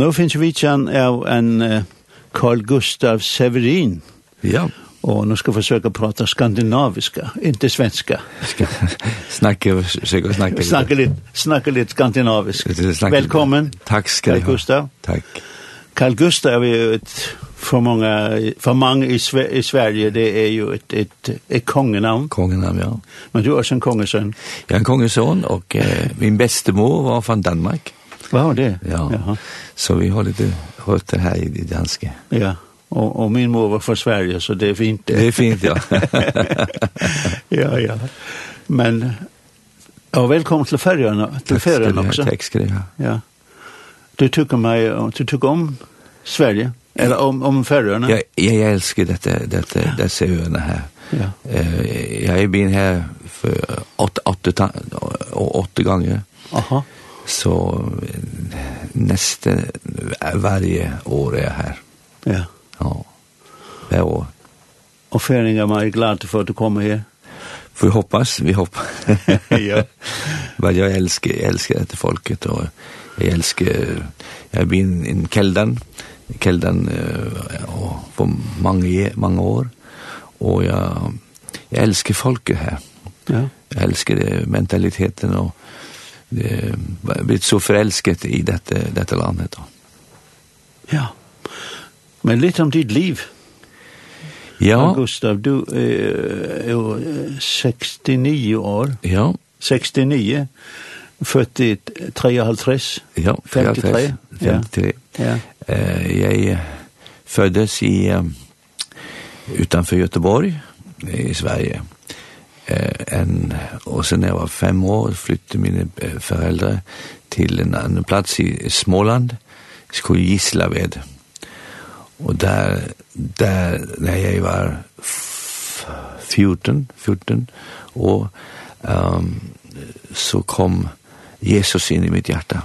nå finnes vi kjenn av en uh, Carl Gustav Severin. Ja. Och nu ska försöka prata skandinaviska, inte svenska. snacka försöka snacka. Snacka lite, snacka lite skandinaviskt. Välkommen. Tack ska du ha. Gustav. Tack. Carl Gustav är ju ett för många för många i, Sve i Sverige det är ju ett ett ett kongenavn. Kongenavn, ja. Men du är en kongesønn. Jeg er en kongesønn, och eh, min bestemor var från Danmark. Vad det? Ja. Jaha. Så vi har lite hört det här i det danska. Ja. Och, och min mor var fra Sverige så det är fint det. Det är fint ja. ja ja. Men og velkommen till ferien, till ferien också. Takk skal du ha. Ja. Du tycker meg, du tykker om Sverige eller om om Färjön? Jag jag älskar detta detta ja. dessa öarna här. Ja. Eh jag har been här för 8 8 8 gånger. Aha. Så nästa varje år är här. Ja. Ja. Varje år. Och färingar man är glad för att du kommer här. För vi hoppas, vi hoppas. ja. Vad jag älskar, jag älskar det folket och jag älskar, jag har been i Keldan, Keldan och på många, många år. Och jag, jag älskar folket här. Ja. Jag älskar det, mentaliteten och eh, blivit så forelsket i detta, detta landet. Då. Ja, men litt om ditt liv. Ja. Gustav, du eh, jo 69 år. Ja. 69, født i 53. Ja, 53. 53. Ja. ja. Eh, jag föddes i, utanför Göteborg i Sverige. Eh, en, och sen när jag var fem år, flyttade mina föräldrar till en annan plats i Småland, skulle Gislaved. Og der, der, når jeg var 14, 14 år, um, så kom Jesus inn i mitt hjerte.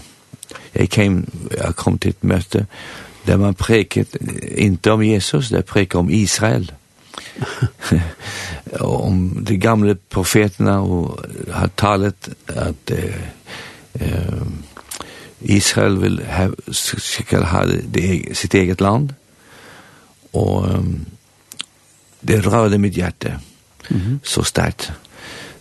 Jeg kom, jeg kom til et møte der man preket ikke om Jesus, der preket om Israel. om de gamle profeterna och har talat att eh, Israel vill ha, ska ha det, sitt eget land och det rörde mitt hjärta mm -hmm. så starkt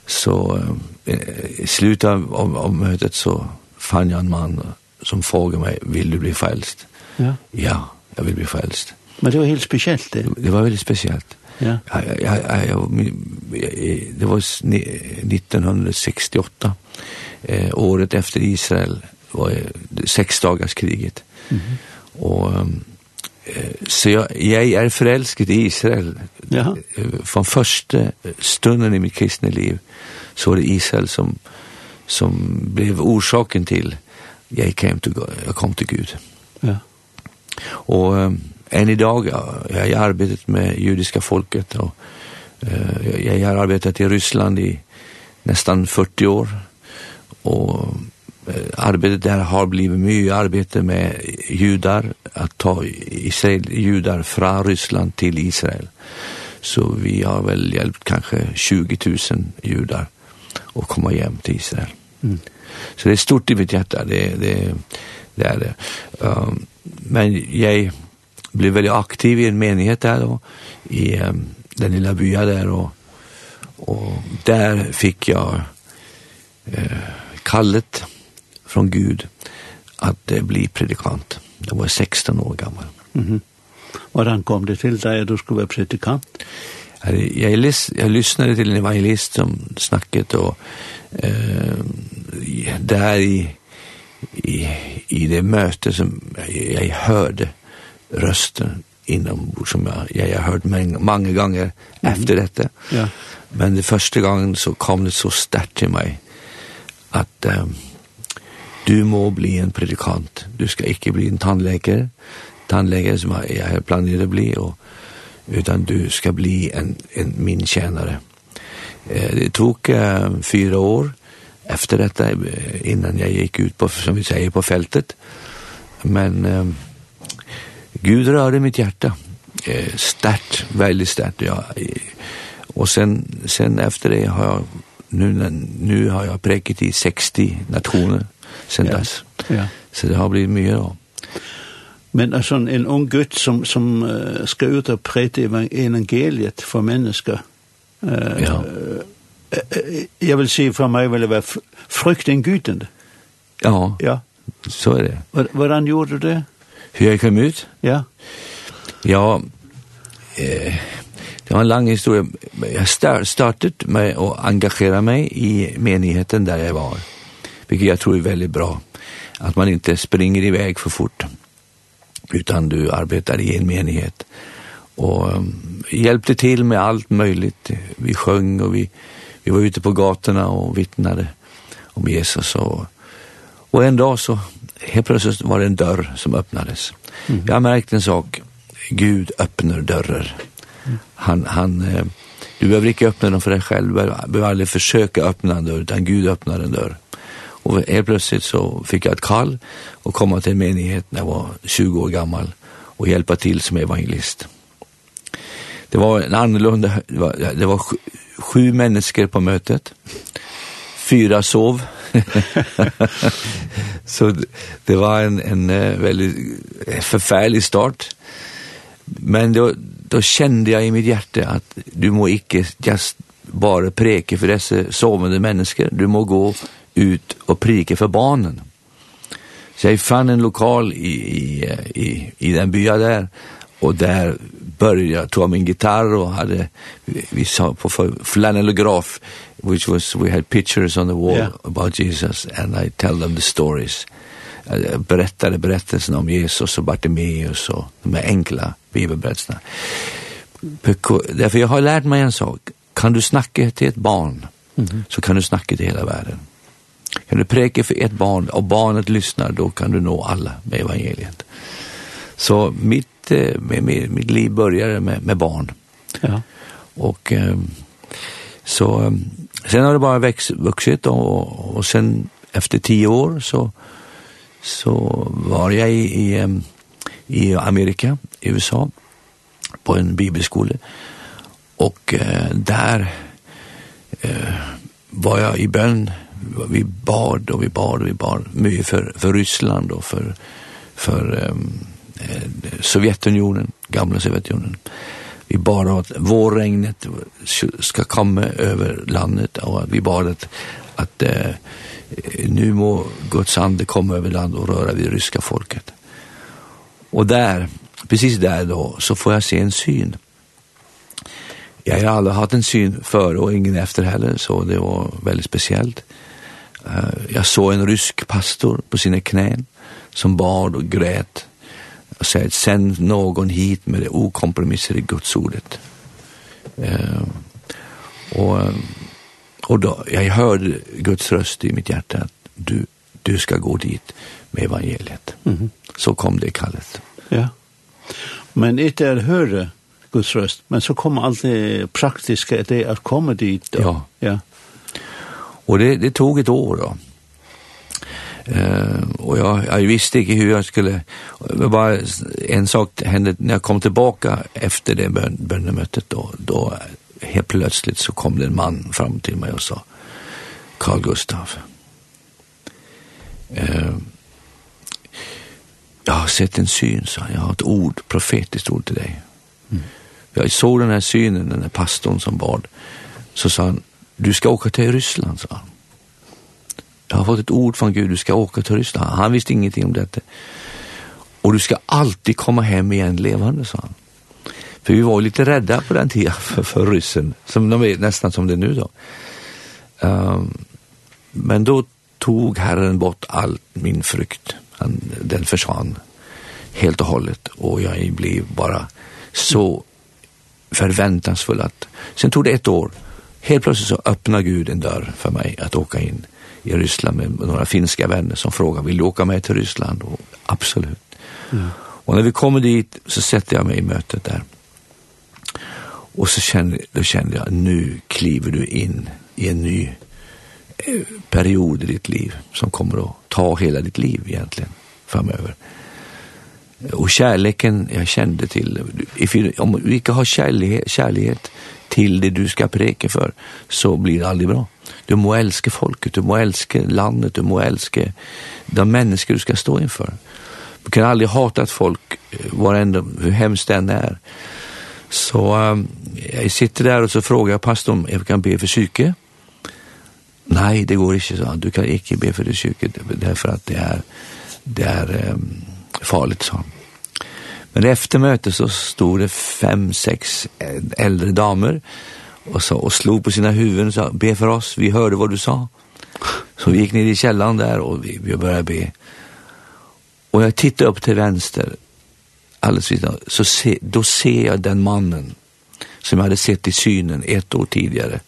så eh, i slutet av, av, av mötet så fann jag en man som frågade mig vill du bli frälst? Ja. Ja, jag vill bli frälst. Men det var helt speciellt det. Det var väldigt speciellt. Ja. Jag jag jag det var 1968 eh året efter Israel var sex dagars kriget. Mm. -hmm. Och så jag jag är förälskad i Israel. Ja. Från första stunden i mitt kristna liv så var det Israel som som blev orsaken till jag kom till jag kom till Gud. Ja. Och än idag, jag har arbetat med judiska folket och eh, jag har arbetat i Ryssland i nästan 40 år och arbetet där har blivit mycket arbete med judar att ta Israel judar från Ryssland till Israel. Så vi har väl hjälpt kanske 20 000 judar att komma hem till Israel. Mm. Så det är stort i mitt hjärta, det det det är det. Um, men jag blev väldigt aktiv i en menighet där och i um, den lilla bya där och och där fick jag eh kallet från Gud att eh, bli predikant. Jag var 16 år gammal. Mhm. Mm och han kom det till där du skulle vara predikant. Jag, lys jag lyssnade till en evangelist som snacket och eh, där i, i, i det möte som jag, jag hörde rösten inom som jag, jag har hört många, många gånger mm. efter detta. Ja. Men det första gången så kom det så starkt till mig att um, du må bli en predikant. Du ska inte bli en tandläkare. Tandläkare som jag har planerat att bli och utan du ska bli en, en min tjänare. Eh, det tog eh, fyra år efter detta innan jag gick ut på, som vi säger, på fältet. Men eh, Gud rörde mitt hjärta. Eh, starkt, väldigt starkt. Ja. Och sen, sen efter det har jag, nu, nu har jag präckat i 60 nationer sen ja. dess. Ja. Så det har blivit mycket då. Men alltså en ung gutt som, som ska ut och präta evangeliet för människor. Eh, ja. Jag vill säga för mig vill det vara frukten gudende. Ja. Ja. Så är det. Hur, hvordan gjorde du det? Hur jag kom ut? Ja. Ja, eh, det var en lang historia. Jag startade med att engagera mig i menigheten där jag var. Vilket jag tror är väldigt bra. Att man inte springer iväg för fort. Utan du arbetar i en menighet. Och um, hjälpte till med allt möjligt. Vi sjöng och vi, vi var ute på gatorna och vittnade om Jesus. Och, och en dag så helt plötsligt var det en dörr som öppnades. Mm. Jag märkte en sak. Gud öppnar dörrar. Mm. Han, han, eh, du behöver inte öppna dem för dig själv. Du behöver aldrig försöka öppna en dörr, utan Gud öppnar en dörr. Och helt plötsligt så fick jag ett kall och komma till en menighet när jag var 20 år gammal och hjälpa till som evangelist. Det var en annorlunda, det var, det var sju, sju människor på mötet. Fyra sov. så det var en, en väldigt förfärlig start. Men då, då kände jag i mitt hjärta att du må inte just bara preke för dessa sovande människor. Du må gå ut och preke för barnen. Så jag fann en lokal i, i, i, i den bya där och där började jag ta min gitarr och hade vi, vi sa på flannelograf which was we had pictures on the wall yeah. about Jesus and I tell them the stories. Uh, berättade berättelsen om Jesus och Bartimeus och de här enkla bibelberättelserna. Därför jag har lärt mig en sak. Kan du snacka till ett barn mm -hmm. så kan du snacka till hela världen. Kan du präka för ett barn och barnet lyssnar då kan du nå alla med evangeliet. Så mitt, eh, med, mitt liv började med, med barn. Ja. Och eh, Så sen har det bara växt, vuxit och, och sen efter 10 år så, så var jag i, i, i Amerika, i USA, på en bibelskola. Och eh, där eh, var jag i bön. Vi bad och vi bad och vi bad mycket för, för Ryssland och för, för eh, Sovjetunionen, gamla Sovjetunionen. Eh, vi bara att vårregnet ska komma över landet och att vi bara att, att eh, nu må Guds ande komma över landet och röra vid ryska folket. Och där, precis där då, så får jag se en syn. Jag har aldrig haft en syn före och ingen efter heller, så det var väldigt speciellt. Jag såg en rysk pastor på sina knän som bad och grät och säger sänd någon hit med det okompromisser i Guds ordet. Eh, och och då jag hörde Guds röst i mitt hjärta att du du ska gå dit med evangeliet. Mm. Så kom det kallet. Ja. Men inte är höra Guds röst, men så kommer allt det praktiska det att komma dit då. Ja. ja. Och det det tog ett år då. Uh, och jag, jag visste inte hur jag skulle, det var en sak hände när jag kom tillbaka efter det bön, bönemötet då, då helt plötsligt så kom det en man fram till mig och sa Carl Gustav. Uh, jag har sett en syn sa jag har ett ord, profetiskt ord till dig. Mm. jag såg den här synen den här pastorn som bad. Så sa han, du ska åka till Ryssland sa han. Jag har fått ett ord från Gud, du ska åka till Ryssland. Han visste ingenting om detta. Och du ska alltid komma hem igen levande, sa han. För vi var lite rädda på den tiden för, för ryssen, som de är nästan som det är nu då. Um, men då tog Herren bort all min frukt. Han, den försvann helt och hållet och jag blev bara så förväntansfull att sen tog det ett år. Helt plötsligt så öppnade Gud en dörr för mig att åka in i Ryssland med några finska vänner som frågar, vill du åka med till Ryssland? Och absolut. Mm. Och när vi kommer dit så sätter jag mig i mötet där. Och så kände, då kände jag, nu kliver du in i en ny period i ditt liv som kommer att ta hela ditt liv egentligen framöver. Och kärleken jag kände till, om du inte har kärlighet, kärlighet till det du ska preka för så blir det aldrig bra. Du må elske folket, du må elske landet, du må elske de människor du ska stå inför. Du kan aldrig hata ett folk, varenda, hur hemskt den är. Så um, jag sitter där och så frågar jag pastorn om jag kan be för psyke. Nej, det går inte, så. Du kan inte be för det psyke, därför att det är, det är um, farligt, så. Men efter mötet så stod det fem, sex äldre damer och, så, och slog på sina huvuden och sa, be för oss, vi hörde vad du sa. Så vi gick ner i källan där och vi, vi började be. Och jag tittade upp till vänster, alldeles vid, så se, då ser jag den mannen som jag hade sett i synen ett år tidigare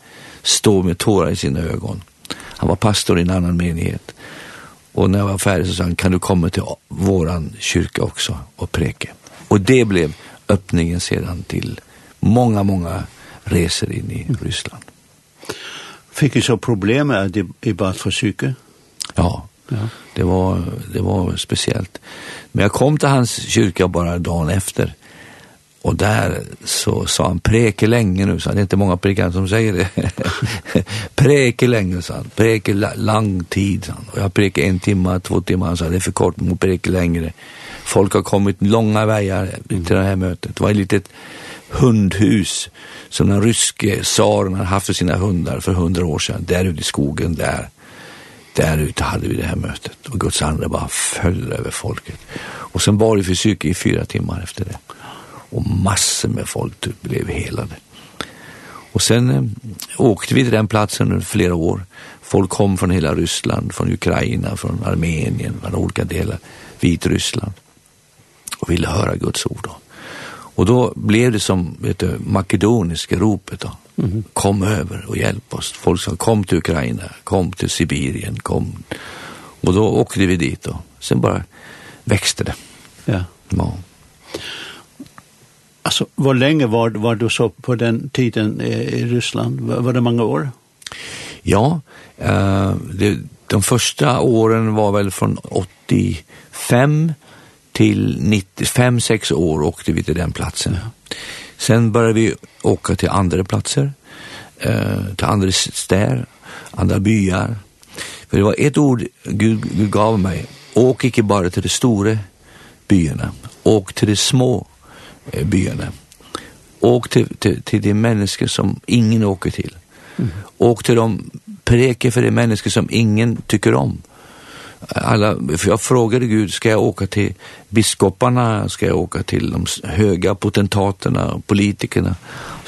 stå med tårar i sina ögon. Han var pastor i en annan menighet. Och när jag var färdig så sa han, kan du komma till våran kyrka också och preka? Och det blev öppningen sedan till många, många reser inn i Ryssland. Fikk du så problemer at de bare forsøke? Ja, ja. Det, var, det var speciellt. Men jag kom till hans kyrka bara dagen efter. Och där så sa han preke länge nu, så det är inte många präkare som säger det. preke länge, sa han. preke lång tid, sa han. Och jag preke en timme, två timmar, han sa det är för kort, man preke längre. Folk har kommit långa vägar till det här mötet. Det var ett litet hundhus som den ryske saren hade haft för sina hundar för hundra år sedan. Där ute i skogen, där. Där ute hade vi det här mötet. Och Guds ande bara föll över folket. Och sen var det för psyke i fyra timmar efter det. Och massor med folk blev helade. Och sen eh, åkte vi till den platsen under flera år. Folk kom från hela Ryssland, från Ukraina, från Armenien, från olika delar, Vitryssland. Och ville höra Guds ord om. Och då blev det som vet du, makedoniska ropet då. Mm -hmm. Kom över och hjälp oss. Folk sa kom till Ukraina, kom till Sibirien, kom. Och då åkte vi dit då. Sen bara växte det. Ja. Ja. Alltså, hur länge var, var du så på den tiden i Ryssland? Var, var det många år? Ja, eh, det, de första åren var väl från 85 till 95-6 år åkte vi till den platsen. Sen började vi åka till andra platser, eh, till andra städer, andra byar. För det var ett ord Gud, Gud gav mig. Åk inte bara till de stora byarna. Åk till de små byarna. Åk till, till, till de människor som ingen åker till. Mm. Åk till de preker för de människor som ingen tycker om. Mm alla för jag frågade Gud ska jag åka till biskoparna? Ska jag åka till de höga potentaterna politikerna?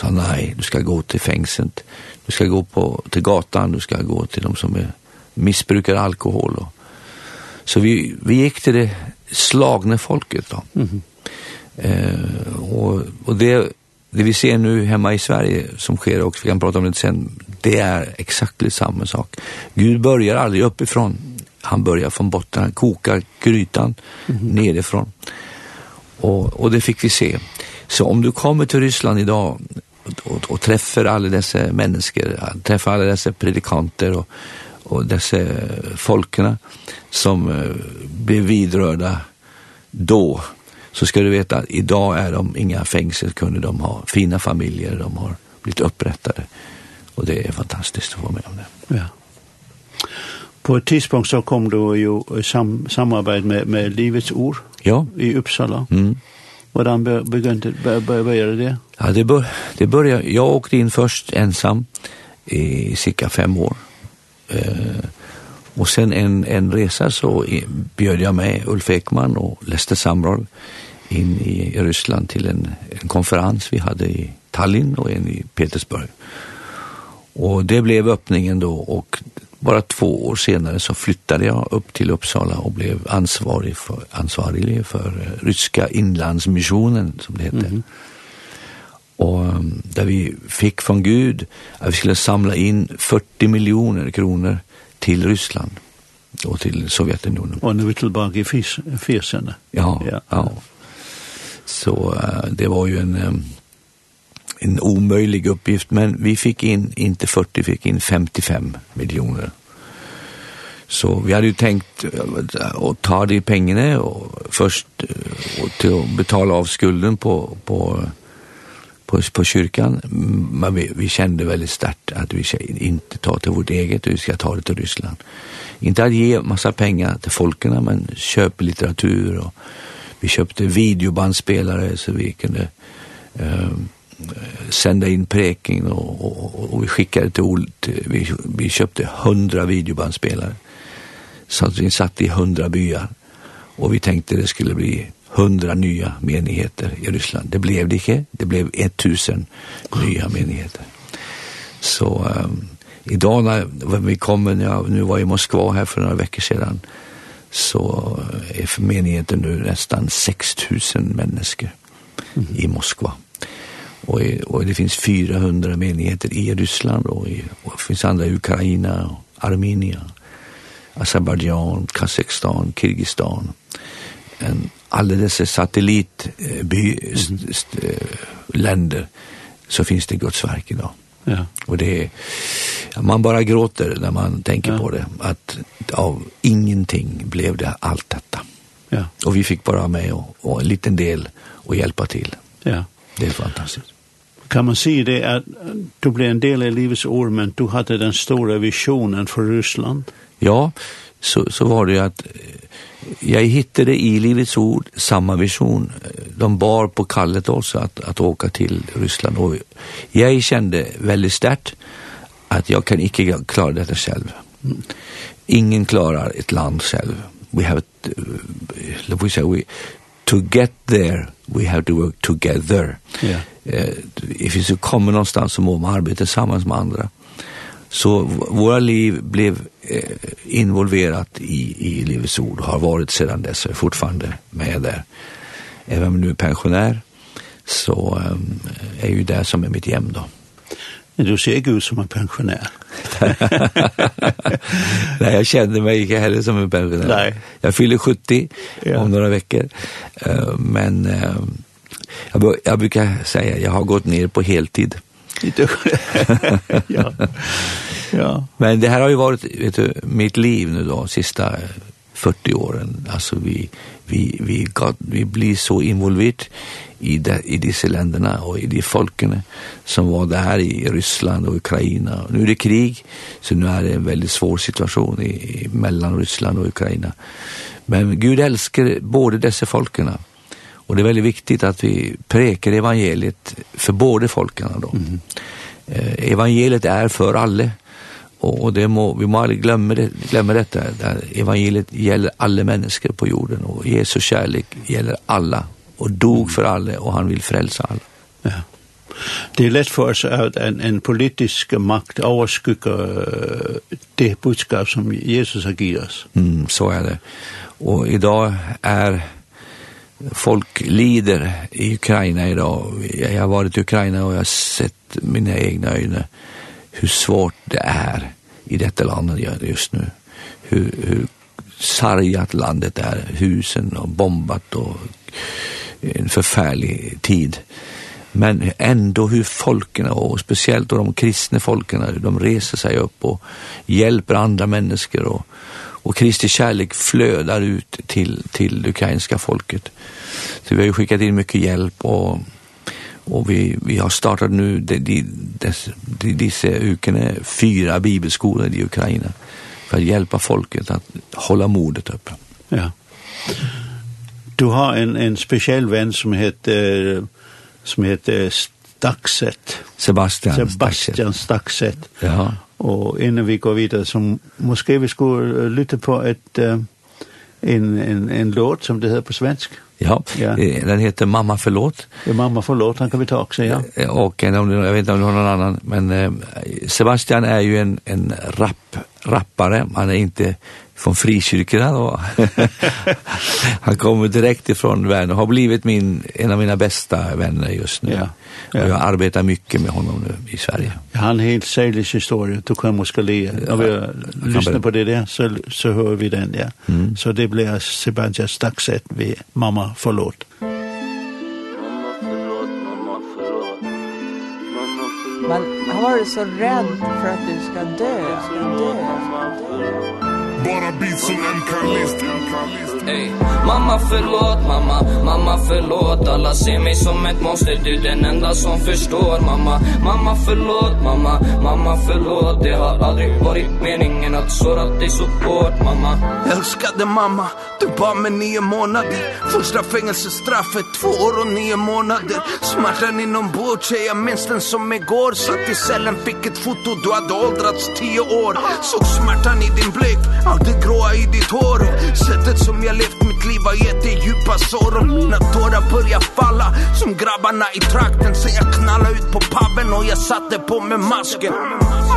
Så han nej du ska gå till fängelset du ska gå på till gatan. Du ska gå till de som är, missbrukar alkohol och så vi vi gick till det slagna folket då. Mm. eh och och det det vi ser nu hemma i Sverige som sker också vi kan prata om det sen det är exakt samma sak. Gud börjar aldrig uppifrån han börjar från botten, han kokar grytan mm -hmm. nerifrån. Och, och det fick vi se. Så om du kommer till Ryssland idag och, och träffar alla dessa människor, träffar alla dessa predikanter och, och dessa folkerna som uh, blev vidrörda då så ska du veta att idag är de inga fängsel, kunde de ha fina familjer de har blivit upprättade och det är fantastiskt att få med om det. Ja på ett tidspunkt så kom du ju i sam samarbete med, med Livets Ord ja. i Uppsala. Mm. Hvordan begynte började började bör, det? Ja, det, bör, det började, jag åkte in först ensam i cirka fem år. Eh, och sen en, en resa så bjöd jag med Ulf Ekman och Lester Samrag in i Ryssland till en, en konferens vi hade i Tallinn och en i Petersburg. Och det blev öppningen då och Bara två år senare så flyttade jag upp till Uppsala och blev ansvarig för, ansvarig för Ryska inlandsmissionen som det heter. Mm. Och där vi fick från Gud att vi skulle samla in 40 miljoner kronor till Ryssland och till Sovjetunionen. Och nu är vi tillbaka i fyrsen. Ja, ja. ja. Så det var ju en en omöjlig uppgift men vi fick in inte 40 fick in 55 miljoner. Så vi hade ju tänkt att ta de pengarna och först och till att betala av skulden på på på på kyrkan men vi, vi kände väldigt starkt att vi ska inte ta till vårt eget vi ska ta det till Ryssland. Inte att ge massa pengar till folken men köpa litteratur och vi köpte videobandspelare så vi kunde ehm sända in preking och, och, och vi skickade till, Olt. vi, vi köpte hundra videobandspelare. Så att vi satt i hundra byar. Och vi tänkte det skulle bli hundra nya menigheter i Ryssland. Det blev det inte. Det blev 1000 nya menigheter. Så um, idag när vi kommer, ja, nu var jag i Moskva här för några veckor sedan, så är för menigheten nu nästan 6000 människor mm. i Moskva. Mm Och, och det finns 400 menigheter i Ryssland och, i, och det finns andra i Ukraina, Armenia, Azerbaijan, Kazakstan, Kyrgyzstan. En, alla dessa satellitländer eh, länder så finns det Guds verk idag. Ja. Och det är, man bara gråter när man tänker ja. på det att av ingenting blev det allt detta. Ja. Och vi fick bara med och, och en liten del och hjälpa till. Ja. Det är fantastiskt kan man säga det att du blev en del av livets år men du hade den stora visionen för Ryssland. Ja, så, så var det ju att jag hittade i livets ord samma vision. De bar på kallet också att, att åka till Ryssland. Och jag kände väldigt starkt att jag kan inte klara detta själv. Ingen klarar ett land själv. We have, we say, we, to get there, we have to work together. Yeah eh, ifall vi kommer någonstans så må man arbeta tillsammans med andra. Så våra liv blev eh, involverat i, i Livets ord och har varit sedan dess och är fortfarande med där. Även om jag nu är pensionär så eh, är ju det som är mitt hem då. Men du ser ju ut som en pensionär. Nej, jag känner mig inte heller som en pensionär. Nej. Jag fyller 70 ja. om några veckor. Men jag, jag brukar säga jag har gått ner på heltid. ja. ja. Men det här har ju varit vet du, mitt liv nu då sista 40 åren. Alltså vi vi vi got, vi blir så involverade i de, i dessa länderna och i de folken som var där i Ryssland och Ukraina. Nu är det krig så nu är det en väldigt svår situation i, i mellan Ryssland och Ukraina. Men Gud älskar både dessa folken Och det är väldigt viktigt att vi prekar evangeliet för både folken då. Mm. Eh, evangeliet är för alla. Och, och det må, vi må aldrig glömma, det, glömma detta. Evangeliet gäller alla människor på jorden. Och Jesus kärlek gäller alla. Och dog för alla. Och han vill frälsa alla. Ja. Det är lätt för oss att en, en politisk makt överskuggar det budskap som Jesus har givit oss. Mm, så är det. Och idag är folk lider i Ukraina idag. Jag har varit i Ukraina och jag har sett mina egna ögon hur svårt det är i detta landet just nu. Hur, hur sargat landet är, husen och bombat och en förfärlig tid. Men ändå hur folken och speciellt de kristna folken de reser sig upp och hjälper andra människor och och Kristi kärlek flödar ut till till det ukrainska folket. Så vi har ju skickat in mycket hjälp och och vi vi har startat nu de de de dessa ukene fyra bibelskolor i Ukraina för att hjälpa folket att hålla modet uppe. Ja. Du har en en speciell vän som heter som heter Staxet. Sebastian Sebastian Staxet. Ja. Og innan vi går videre, så måske vi skulle lytte på et, uh, en, en, en låt, som det hedder på svensk. Ja, ja. den heter Mamma förlåt. Ja, Mamma förlåt, han kan vi ta också, ja. Och en, jag vet inte om du har någon annan, men Sebastian är ju en, en rap, rappare. Han är inte från frikyrkorna då. han kommer direkt ifrån vänner har blivit min en av mina bästa vänner just nu. Ja. ja. Och jag arbetar mycket med honom nu i Sverige. Ja, han har helt särlig historia du kommer ska le. När vi lyssnar på det där så så hör vi den Ja. Mm. Så det blir Sebastian Staxet vi mamma förlåt. Man har varit så rädd för att du ska dö. Ska dö. Ska dö. Bara beat som MK-list Ey, mamma förlåt mamma, mamma förlåt. Alla ser mig som ett monster, du den enda som förstår mamma. Mamma förlåt mamma, mamma förlåt. Det har aldrig varit meningen att såra dig så hårt mamma. Älskade mamma, du bad mig nio månader. Första fängelsestraffet, två år och nio månader. Smärtan inombords, jag minns den som igår. Satt i cellen, fick ett foto, du hade åldrats tio år. Såg smärtan i din blick. Allt det gråa i ditt hår sättet som jag levt mitt liv har gett dig djupa sår. Och mina tårar börjar falla som grabbarna i trakten. Sen jag knallade ut på pubben och jag satte på mig masken.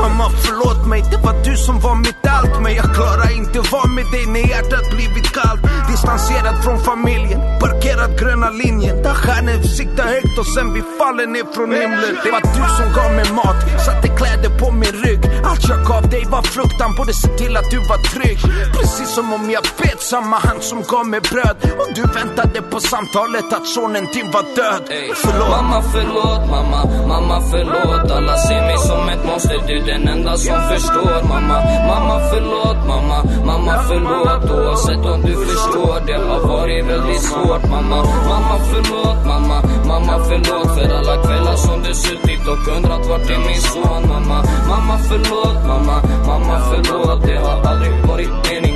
Mamma förlåt mig, det var du som var mitt allt Men jag klarar inte vara med dig när hjärtat blivit kallt. Distanserad från familjen, parkerad gröna linjen. Där stjärnor siktar högt och sen vi faller ner från himlen. Det var du som gav mig mat, satte kläder på min rygg. Allt jag gav dig var fruktan, borde se till att du var trygg. Precis som om jag bet samma hand som gav mig bröd. Och du väntade på samtalet att sonen din var död. Förlåt. Mamma förlåt, mamma, mamma förlåt. Alla ser mig som ett monster, du den enda som förstår Mamma, mamma förlåt mamma. Mamma förlåt oavsett om du förstår Det. Har varit väldigt svårt mamma. Mamma förlåt mamma. Mamma förlåt för alla kvällar som du suttit Och undrat vart är min son mamma. Mamma förlåt mamma. Mamma förlåt det har aldrig varit meningen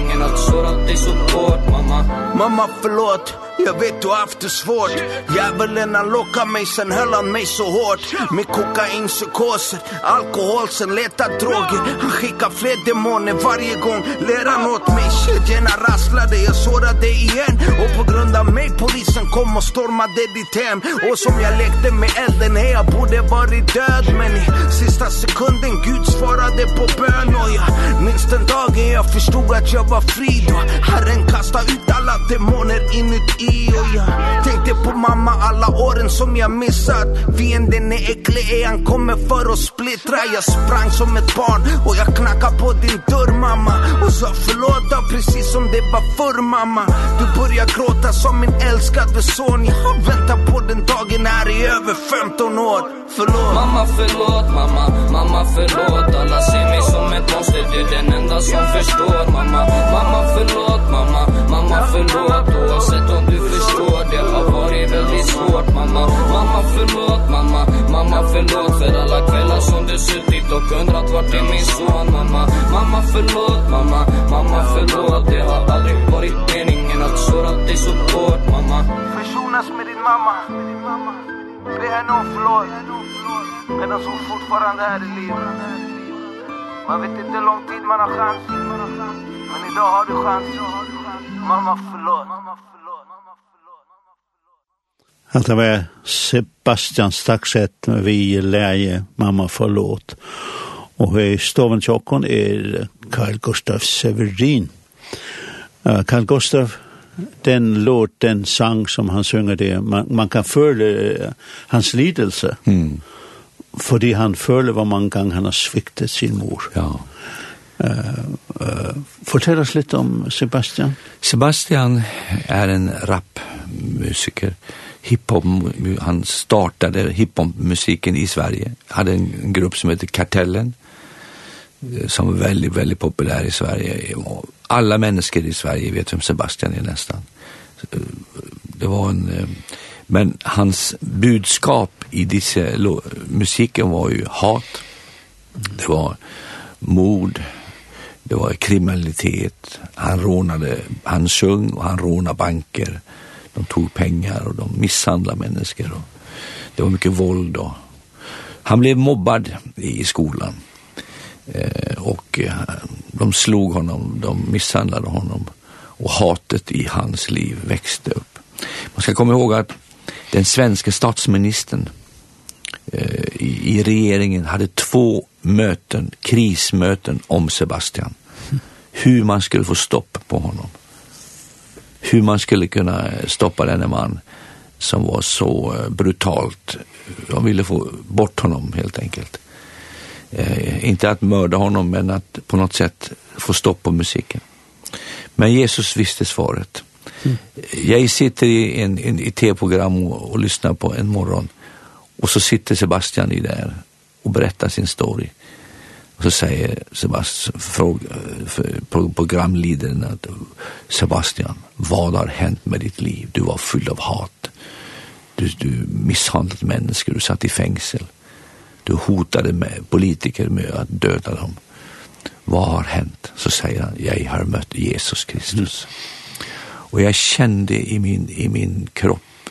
Shoutout till support mamma. Mamma förlåt. Jag vet du har haft det svårt. Djävulen han lockar mig sen höll han mig så hårt. Med kokainpsykoser, alkohol sen letar droger. Han skickar fler demoner varje gång. Lär han åt mig. Kedjorna rasslade, jag sårade igen. Och på grund av mig polisen kom och stormade ditt hem. Och som jag lekte med elden, nej jag borde varit död. Men i sista sekunden Gud svarade på bön. Och jag minns den dagen jag förstod att jag var fri. Idag Herren kasta ut alla demoner inuti Och jag tänkte på mamma alla åren som jag missat. Fienden är äcklig, han kommer för att splittra. Jag sprang som ett barn och jag knackade på din dörr mamma. Och sa förlåta precis som det var förr mamma. Du börjar gråta som min älskade son. Jag har väntat på den dagen här i över 15 år förlåt. Mamma förlåt mamma, mamma förlåt. Alla ser mig som ett monster, du är den enda som förstår. Mamma, mamma förlåt mamma, mamma förlåt. Oavsett om du förstår, det har varit väldigt svårt Mamma, mamma förlåt mamma, mamma förlåt För alla kvällar som du suttit och undrat vart är min son Mamma, mamma förlåt mamma, mamma förlåt. Det har aldrig varit meningen att såra dig så hårt mamma. Försonas med din mamma, med din mamma Det är nog flott Men de som fortfarande är i livet. Man vet inte hur lång tid man har chans. Men idag har du chans. Mamma förlåt. Allt det var Sebastian Staxet vi läge Mamma förlåt. Och i stoven tjockon är Carl Gustav Severin. Carl Gustav den låt, den sang som han synger det, man, man kan føle hans lidelse. Mm. Fordi han føler hvor mange ganger han har sviktet sin mor. Ja. Uh, uh, fortell oss litt om Sebastian. Sebastian er en rapmusiker. Hiphop, han startade hiphopmusiken i Sverige. Hade en grupp som heter Kartellen som var väldigt, väldigt populär i Sverige alla människor i Sverige vet vem Sebastian är nästan. Det var en men hans budskap i disse musiken var ju hat. Det var mord. Det var kriminalitet. Han rånade, han sjöng och han rånade banker. De tog pengar och de misshandlade människor. Och det var mycket våld. Och. Han blev mobbad i skolan. Eh, och de slog honom, de misshandlade honom och hatet i hans liv växte upp. Man ska komma ihåg att den svenska statsministern eh, i, i regeringen hade två möten, krismöten om Sebastian. Hur man skulle få stopp på honom. Hur man skulle kunna stoppa denne man som var så brutalt. De ville få bort honom helt enkelt eh, inte att mörda honom men att på något sätt få stopp på musiken. Men Jesus visste svaret. Mm. Jag sitter i en, en i tv-program och, och lyssnar på en morgon och så sitter Sebastian i där och berättar sin story. Och så säger Sebastian fråga programledaren att Sebastian, vad har hänt med ditt liv? Du var full av hat. Du du misshandlade människor, du satt i fängsel du hotade med politiker med att döda dem. Vad har hänt? Så säger han, jag har mött Jesus Kristus. Mm. Och jag kände i min, i min kropp,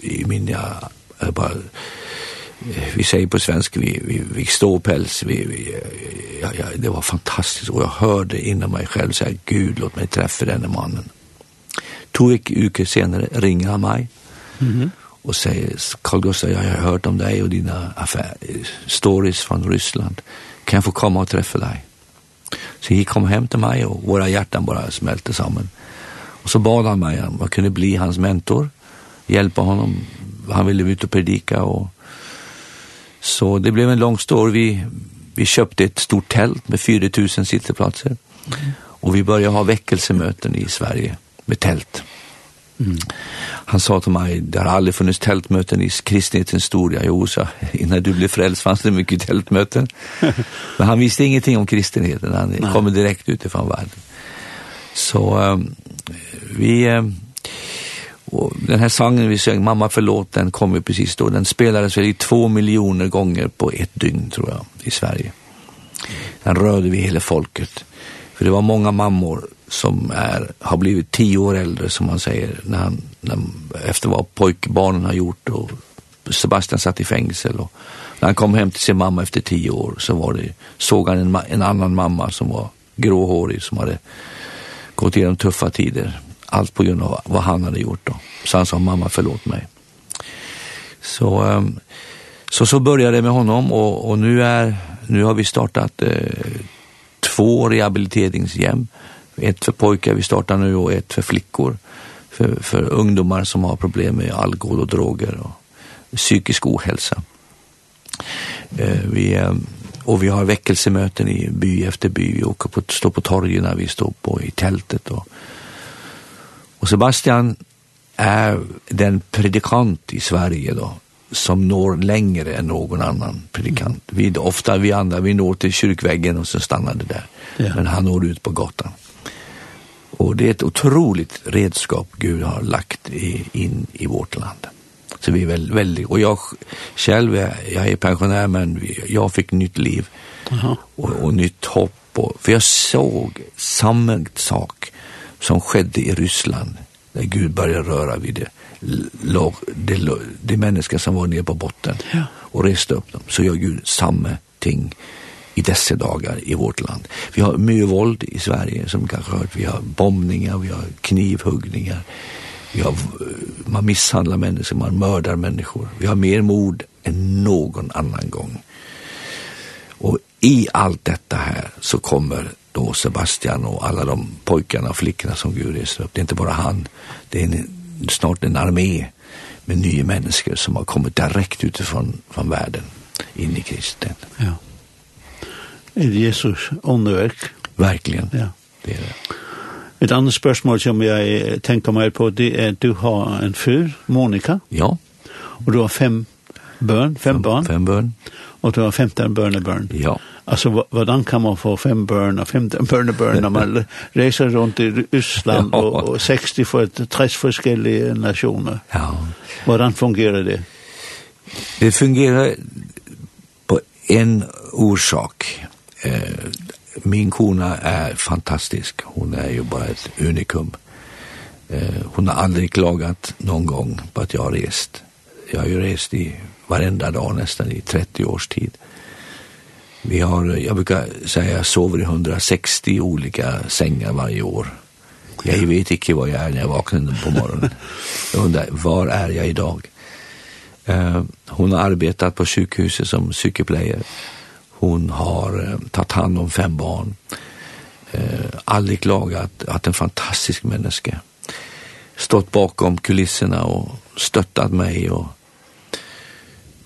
i min, ja, bara, vi säger på svensk, vi, vi, vi står päls, vi, vi, ja, ja, det var fantastiskt. Och jag hörde inom mig själv säga, Gud låt mig träffa den mannen. Två veckor senare ringer han mig. Mm -hmm och säger Carl Gustaf jag har hört om dig och dina affär stories från Ryssland kan jag få komma och träffa dig så han kom hem till mig och våra hjärtan bara smälte samman och så bad han mig om jag kunde bli hans mentor hjälpa honom han ville ut och predika och så det blev en lång story vi vi köpte ett stort tält med 4000 sittplatser mm. och vi började ha väckelsemöten i Sverige med tält. Mm Han sa till mig, det har aldrig funnits tältmöten i kristnetens historia Jo, USA. Innan du blev frälst fanns det mycket tältmöten. Men han visste ingenting om kristenheten. Han Nej. kom direkt utifrån världen. Så um, vi... Um, och den här sången vi sjöng, Mamma förlåt, den kom ju precis då. Den spelades väl i två miljoner gånger på ett dygn tror jag, i Sverige. Den rörde vi hela folket. För det var många mammor som är har blivit 10 år äldre som man säger när han när, efter vad pojkbarnen har gjort och Sebastian satt i fängelse och när han kom hem till sin mamma efter 10 år så var det såg han en, en annan mamma som var gråhårig som hade gått igenom tuffa tider allt på grund av vad han hade gjort då. Så han sa mamma förlåt mig. Så um, så så började det med honom och och nu är nu har vi startat eh, två rehabiliteringshem. Eh, ett för pojkar vi startar nu och ett för flickor för för ungdomar som har problem med alkohol och droger och psykisk ohälsa. Eh vi och vi har väckelsemöten i by efter by vi åker på står på torgen när vi står på i tältet och och Sebastian är den predikant i Sverige då som når längre än någon annan predikant. Vi ofta vi andra vi når till kyrkväggen och så stannar det där. Ja. Men han når ut på gatan. Och det är ett otroligt redskap Gud har lagt i, in i vårt land. Så vi är väl väldigt och jag själv är, jag är pensionär men vi, jag fick nytt liv. Aha. Och, och nytt hopp och för jag såg samma sak som skedde i Ryssland när Gud började röra vid det låg det, det människa som var nere på botten ja. och reste upp dem så gör Gud samma ting i dessa dagar i vårt land. Vi har mycket våld i Sverige som kanske hört. Vi har bombningar, vi har knivhuggningar. Vi har, man misshandlar människor, man mördar människor. Vi har mer mord än någon annan gång. Och i allt detta här så kommer då Sebastian och alla de pojkarna och flickorna som Gud reser upp. Det är inte bara han. Det är en, snart en armé med nya människor som har kommit direkt utifrån från världen in i kristen. Ja er Jesus underverk. Verkligen. Ja. Det är det. Ett annat spörsmål som jag tänker mig på det är att du har en fyr, Monica. Ja. Och du har fem barn, fem, fem barn. Fem barn. Och du har 15 barn och barn. Ja. Alltså vad kan man få fem barn och 15 barn och barn när man reser runt i Ryssland ja. och, 60 för 30 olika nationer. Ja. Hur fungerar det? Det fungerar på en orsak eh, min kona er fantastisk. Hon är ju bara ett unikum. Eh, hon har aldrig klagat någon gång på att jag har rest. Jag har ju rest i varenda dag nästan i 30 års tid. Vi har, jag brukar säga, jag sover i 160 olika sängar varje år. Jag vet inte vad jag är när jag vaknar på morgonen. Jag undrar, var är jag idag? Eh, hon har arbetat på sjukhuset som psykoplayer. Hon har eh, tagit hand om fem barn. Eh, aldrig klagat att en fantastisk människa. Stått bakom kulisserna och stöttat mig och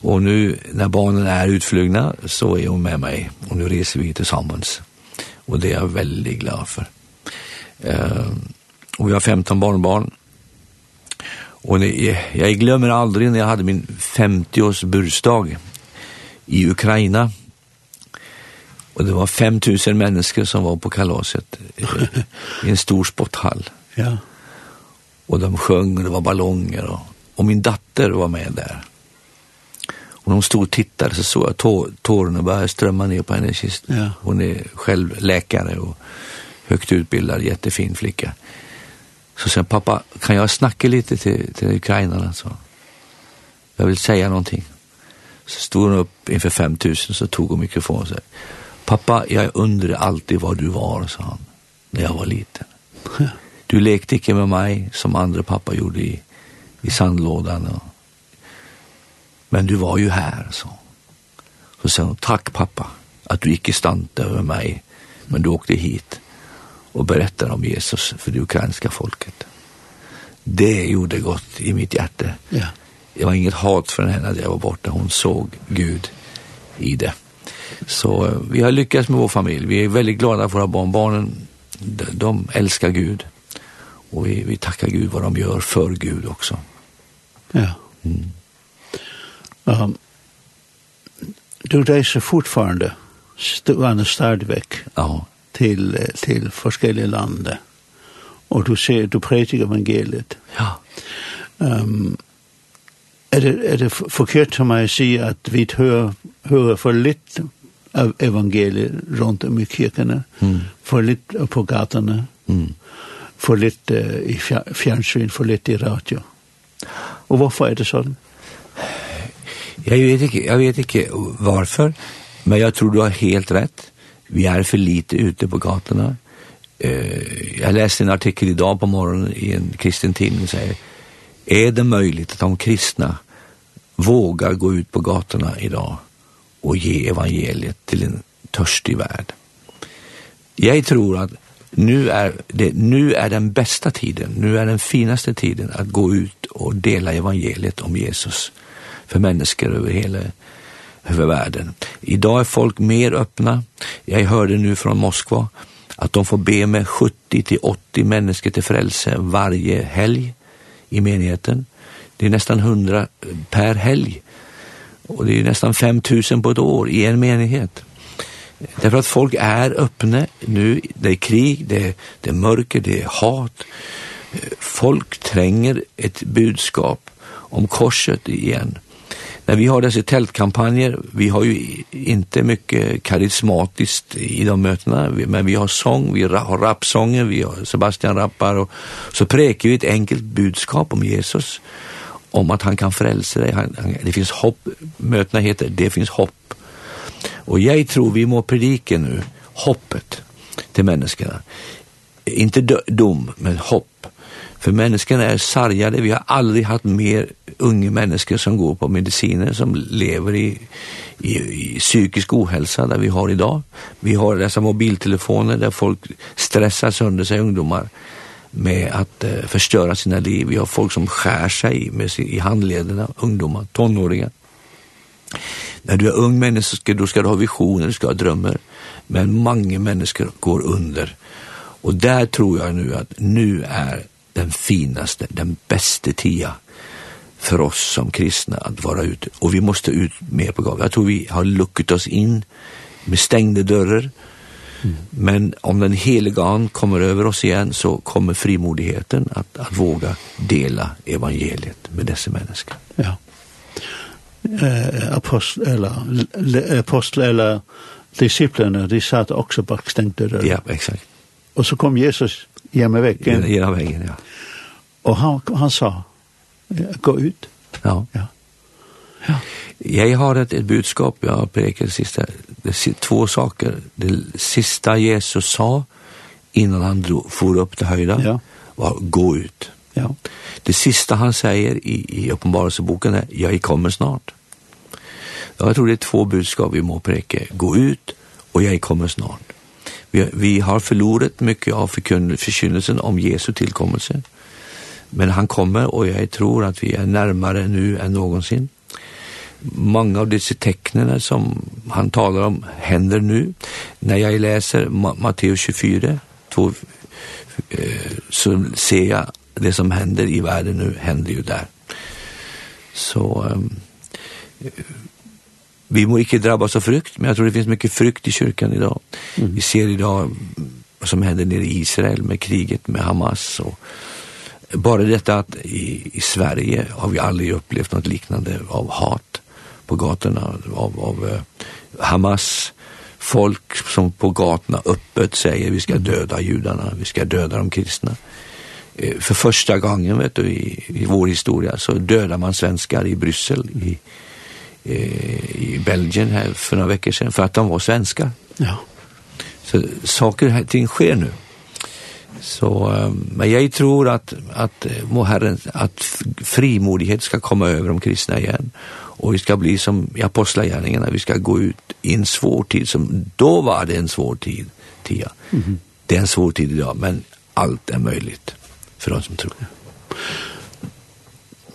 Och nu när barnen är utflugna så är hon med mig och nu reser vi tillsammans. Och det är jag väldigt glad för. Eh, och vi har 15 barnbarn. Och det, jag glömmer aldrig när jag hade min 50-års bursdag i Ukraina. Och det var 5000 människor som var på kalaset i en stor sporthall. Ja. Och de sjöng och det var ballonger och, och min dotter var med där. Och hon stod och tittade så såg jag tå, tårarna började strömma ner på hennes kist. Ja. Hon är själv läkare och högt utbildad, jättefin flicka. Så sen pappa, kan jag snacka lite till, till ukrainarna? Så. Jag vill säga någonting. Så stod hon upp inför 5000 så tog hon mikrofonen och sa Pappa, jag undrar alltid var du var, sa han, när jag var liten. Du lekte inte med mig som andra pappa gjorde i, i sandlådan. Och, men du var ju här, sa han. Så sa hon, tack pappa, att du inte stannade över mig, men du åkte hit och berättade om Jesus för det ukrainska folket. Det gjorde gott i mitt hjärta. Ja. Jag var inget hat för henne att jag var borta. Hon såg Gud i det. Så vi har lyckats med vår familj. Vi är väldigt glada för våra barn. Barnen, de, de älskar Gud. Och vi, vi tackar Gud vad de gör för Gud också. Ja. Mm. Um, du reser fortfarande stående stadigväck ja. till, till forskjelliga lande. Och du ser, du predikar evangeliet. Ja. Um, er det, er det forkert for meg å si at vi hører, hører for litt av evangeliet rundt om i kirkene, mm. for litt på gatene, mm. for litt uh, i fjernsyn, for litt i radio. Og hvorfor er det sånn? Jeg vet ikke, jeg vet ikke hvorfor, men jeg tror du har helt rett. Vi er for lite ute på gatene. Uh, jeg leste en artikkel i dag på morgenen i en kristen tidning som sier Är det möjligt att de kristna vågar gå ut på gatorna idag och ge evangeliet till en törstig värld? Jag tror att nu är det nu är den bästa tiden, nu är den finaste tiden att gå ut och dela evangeliet om Jesus för människor över hela över världen. Idag är folk mer öppna. Jag hörde nu från Moskva att de får be med 70 till 80 människor till frälse varje helg i menigheten. Det är nästan 100 per helg. Och det är nästan 5000 på ett år i en menighet. Därför att folk är öppna nu. Det är krig, det är, det är mörker, det är hat. Folk tränger ett budskap om korset igen. Men vi har dessa tältkampanjer, vi har ju inte mycket karismatiskt i de mötena, men vi har sång, vi har rapsånger, vi har Sebastian rappar och så präker vi ett enkelt budskap om Jesus om att han kan frälsa dig. Han, han, det finns hopp, mötena heter det finns hopp. Och jag tror vi må predika nu hoppet till människorna. Inte dom, men hopp. För människorna är sargade, vi har aldrig haft mer unga människor som går på mediciner som lever i, i, i psykisk ohälsa där vi har idag. Vi har dessa mobiltelefoner där folk stressar sönder sig ungdomar med att eh, förstöra sina liv. Vi har folk som skär sig med sin, i handlederna, ungdomar, tonåringar. När du är ung människa då ska du ha visioner, du ska ha drömmar. Men många människor går under. Och där tror jag nu att nu är den finaste, den bästa tia för oss som kristna att vara ute. Och vi måste ut med på gav. Jag tror vi har luckat oss in med stängda dörrar. Mm. Men om den heliga an kommer över oss igen så kommer frimodigheten att, att våga dela evangeliet med dessa människor. Ja. Eh, apostel eller le, apostel eller disciplinerna, de satt också bak stängda dörrar. Ja, exakt. Och så kom Jesus hjemme vägen. Genom vägen, ja. Och han, han sa, gå ut. Ja. ja. Ja. Jag har ett, ett budskap jag pekar sista det två saker. Det sista Jesus sa innan han drog, for upp till höjden ja. var gå ut. Ja. Det sista han säger i, i uppenbarelseboken är jag kommer snart. Ja, jag tror det är två budskap vi må preka. Gå ut och jag kommer snart. Vi, vi har förlorat mycket av förkynnelsen om Jesu tillkommelse. Men han kommer och jag tror att vi är närmare nu än någonsin. Många av dessa tecknen som han talar om händer nu. När jag läser Matteus 24, 2, så ser jag det som händer i världen nu händer ju där. Så vi må inte drabbas av frukt, men jag tror det finns mycket frukt i kyrkan idag. Mm. Vi ser idag vad som händer nere i Israel med kriget med Hamas och Bara detta att i, i Sverige har vi aldrig upplevt något liknande av hat på gatorna, av, av uh, Hamas, folk som på gatorna öppet säger vi ska döda judarna, vi ska döda de kristna. Eh, för första gången vet du, i, i vår historia så dödar man svenskar i Bryssel, i, eh, i Belgien här för några veckor sedan för att de var svenskar. Ja. Så saker här ting sker nu. Så men jag tror att att må Herren att frimodighet ska komma över de kristna igen och vi ska bli som i apostlagärningarna vi ska gå ut i en svår tid som då var det en svår tid tia. Mm -hmm. Det är en svår tid idag men allt är möjligt för de som tror.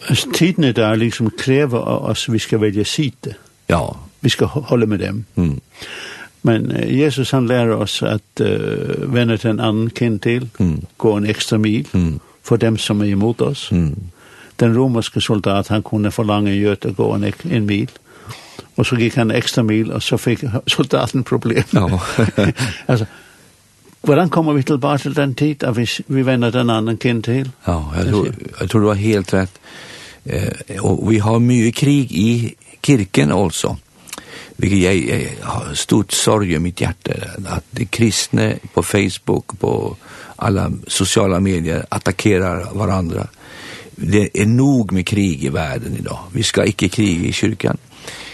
Alltså tiden är där liksom kräver av oss vi ska välja sitt. Ja. Vi ska hålla med dem. Mm. Men Jesus han lærer oss at uh, vende til en annen kind til, mm. gå en ekstra mil mm. for dem som er imot oss. Mm. Den romerske soldat, han kunne forlange gjøt å gå en, en mil, og så gikk han en ekstra mil, og så fikk soldaten problem. Ja. altså, hvordan kommer vi tilbake til den tid at vi, vi vender den annen kind til? Ja, jeg tror, jeg tror du har helt rett. Eh, og vi har mye krig i kirken også. Mm Vilket jag, jag har stort sorg i mitt hjärta att de kristna på Facebook på alla sociala medier attackerar varandra. Det är nog med krig i världen idag. Vi ska inte kriga i kyrkan.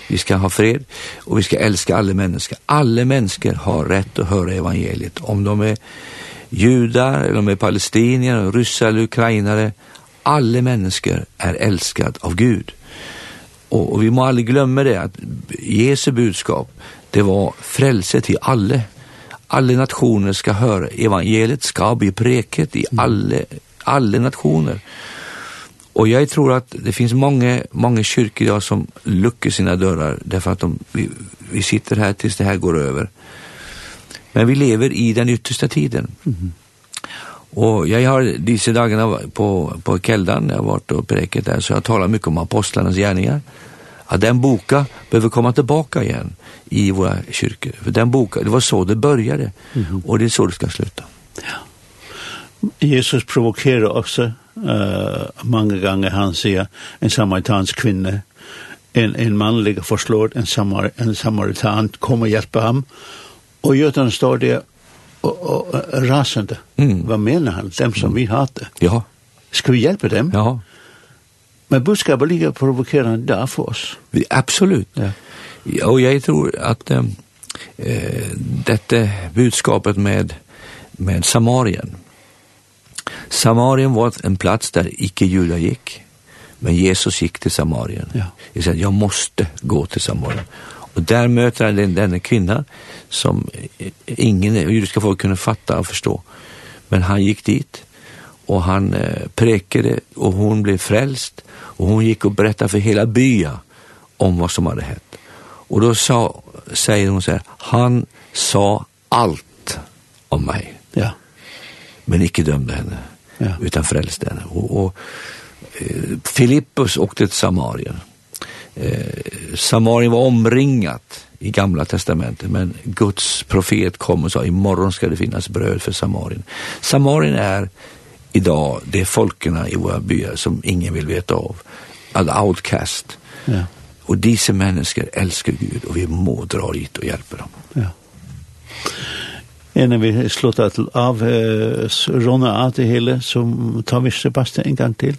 Vi ska ha fred och vi ska älska alla människor. Alla människor har rätt att höra evangeliet. Om de är judar, eller om de är palestinier, ryssar eller ukrainare. Alla människor är älskade av Gud. Och, och vi må aldrig glömma det att Jesu budskap det var frälse till alla. Alla nationer ska höra evangeliet ska bli preket i alla alla nationer. Och jag tror att det finns många många kyrkor idag som luckar sina dörrar därför att de vi, vi sitter här tills det här går över. Men vi lever i den yttersta tiden. Mm. Och jag har dessa dagarna på på Keldan, jag har varit och preket där så jag talar mycket om apostlarnas gärningar. Att den boka behöver komma tillbaka igen i våra kyrkor. För den boka, det var så det började mm -hmm. och det är så det ska sluta. Ja. Jesus provokerar också uh, många gånger han säger en samaritansk kvinna en en manlig förslår en samar en samaritan kommer hjälpa ham och Jötan står det och, och, rasande. Mm. Vad menar han? Dem som mm. vi hatar. Ja. Ska vi hjälpa dem? Ja. Men budskapet ligger provokerande där för oss. Vi, absolut. Ja. ja. Och jag tror att eh, äh, detta budskapet med, med Samarien. Samarien var en plats där icke-judar gick. Men Jesus gick till Samarien. Ja. Jag säger, jag måste gå till Samarien. Och där möter han den, denna kvinna som ingen judiska folk kunde fatta och förstå. Men han gick dit och han eh, prekade, och hon blev frälst och hon gick och berättade för hela bya om vad som hade hänt. Och då sa, säger hon så här, han sa allt om mig. Ja. Men icke dömde henne, ja. utan frälste henne. Och, och eh, Filippus åkte till Samarien eh, Samarien var omringat i gamla testamentet men Guds profet kom och sa imorgon ska det finnas bröd för Samarien. Samarien är idag det är folkerna i våra byar som ingen vill veta av. All outcast. Ja. Och dessa människor älskar Gud och vi må dra dit och hjälpa dem. Ja. Innan vi slutter til av eh, Rona av det hele, så tar vi Sebastian en gang til.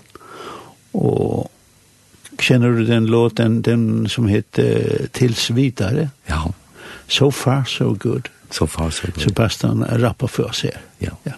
Og Känner du den låten, den som heter Tills vidare? Ja. So far, so good. So far, so good. Sebastian rappar för oss här. Ja. ja.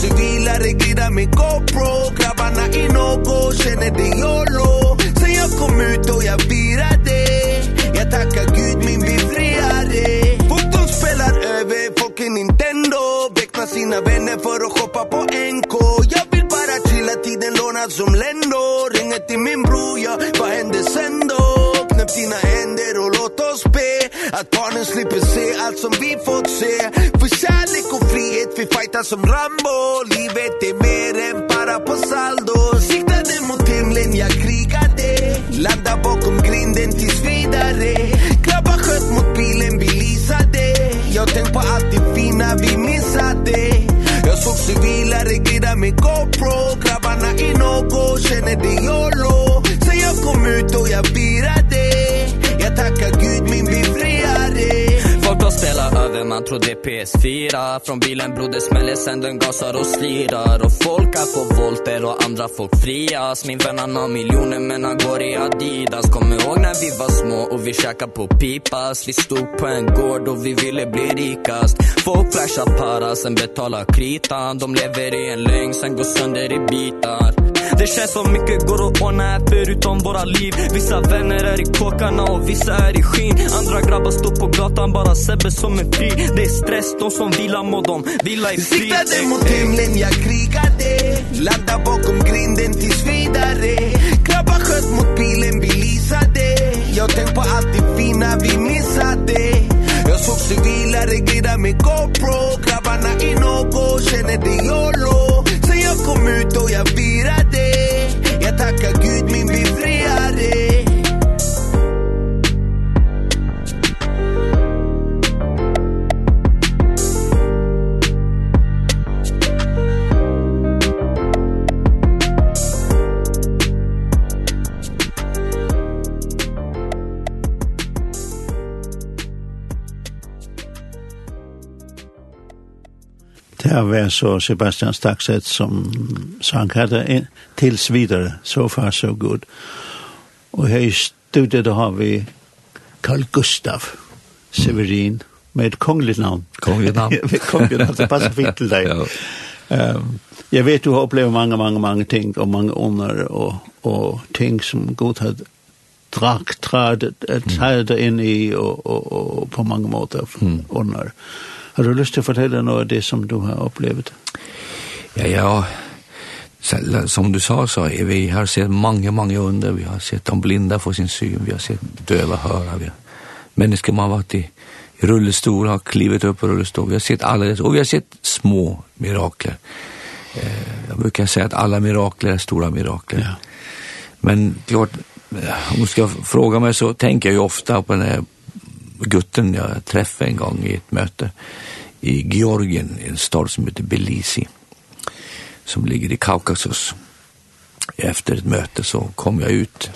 CD'lere girer min GoPro Grabbarna i någå känner det YOLO Sen jag kom ut och jag virade Jag tackar Gud min befriare Fotboll spelar över fucking Nintendo. Väckna sina vänner för att shoppa på NK Jag vill bara chilla tiden låna som Lendo. Ringer till min bror, ja vad händer sen då? Knäpp dina händer och låt oss be Att barnen slipper se allt som vi fått se. För kärlek och frihet, vi fightar som Rambo. Livet är mer än bara på saldo. Siktade mot himlen, jag krigade Landa bakom grinden tills vidare Grabbar sköt mot bilen, vi lisade Jag tänk på allt det fina vi missade Jag såg civilare glida med GoPro. Grabbarna i något, känner det YOLO man trodde PS4 Från bilen broder smäller sen den gasar och slirar Och folk är på volter och andra folk frias. Min vän han har miljoner men han går i Adidas. Kommer ihåg när vi var små och vi käkade på pipas. Vi stod på en gård och vi ville bli rikast. Folk flashar para sen betalar kritan. De lever i en lögn sen går sönder i bitar. Det känns som mycket går att ordna här förutom våra liv. Vissa vänner är i kåkarna och vissa är i skin Andra grabbar står på gatan bara Sebbe som är fri. Det är stress, de som vilar må de vila i fri. Siktade mot himlen, jag krigade Ladda bakom grinden tills vidare. Grabbar sköt mot bilen, vi lysade Jag tänk på allt det fina vi missade Jag såg civilare reglera med GoPro. Grabbarna i något, känner det YOLO jag kom ut och jag virade Jag tackar Gud min befriare Det var så Sebastian Staxet som sang här tills vidare. So far so good. Och her i studiet har vi Carl Gustav Severin med ett kongligt namn. Kongligt med kongligt navn, det passer fint til deg. ja. Um, jag vet du har upplevt många, många, många ting och många under och, och ting som god har dragt, trädet, trädet in i og, og, og på många måter under. Mm. Har du lyst til å fortelle noe av det som du har opplevd? Ja, ja. Som du sa, så er vi har sett mange, mange under. Vi har sett de blinda få sin syn. Vi har sett döva höra. Vi har... Människor man har varit i rullestol, har klivit upp i rullestol. Vi har sett alla det. Och vi har sett små mirakler. Eh, jag brukar säga att alla mirakler är stora mirakler. Ja. Men klart, om du ska fråga mig så tänker jag ju ofta på den här gutten jag träffade en gång i ett möte i Georgien, en stad som heter Belisi som ligger i Kaukasus. Efter ett möte så kom jag ut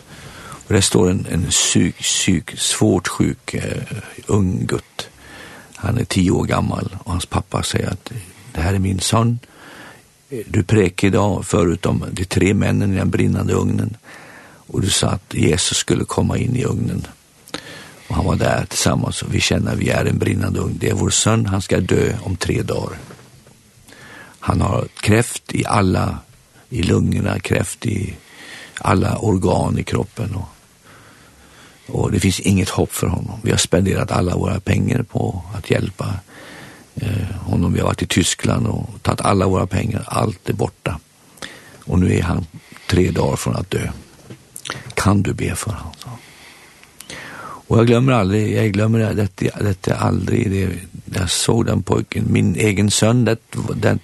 och där står en, en syk, syk, svårt sjuk eh, ung gutt. Han är tio år gammal och hans pappa säger att det här är min son. Du präker idag förutom de tre männen i den brinnande ugnen och du sa att Jesus skulle komma in i ugnen Och han var där tillsammans och vi känner att vi är en brinnande ung. Det är vår son, han ska dö om tre dagar. Han har kräft i alla, i lungorna, kräft i alla organ i kroppen. Och, och det finns inget hopp för honom. Vi har spenderat alla våra pengar på att hjälpa eh, honom. Vi har varit i Tyskland och tagit alla våra pengar. Allt är borta. Och nu är han tre dagar från att dö. Kan du be för honom? Och jag glömmer aldrig, jag glömmer det, det, det aldrig det. Jag såg den pojken, min egen son, det, det,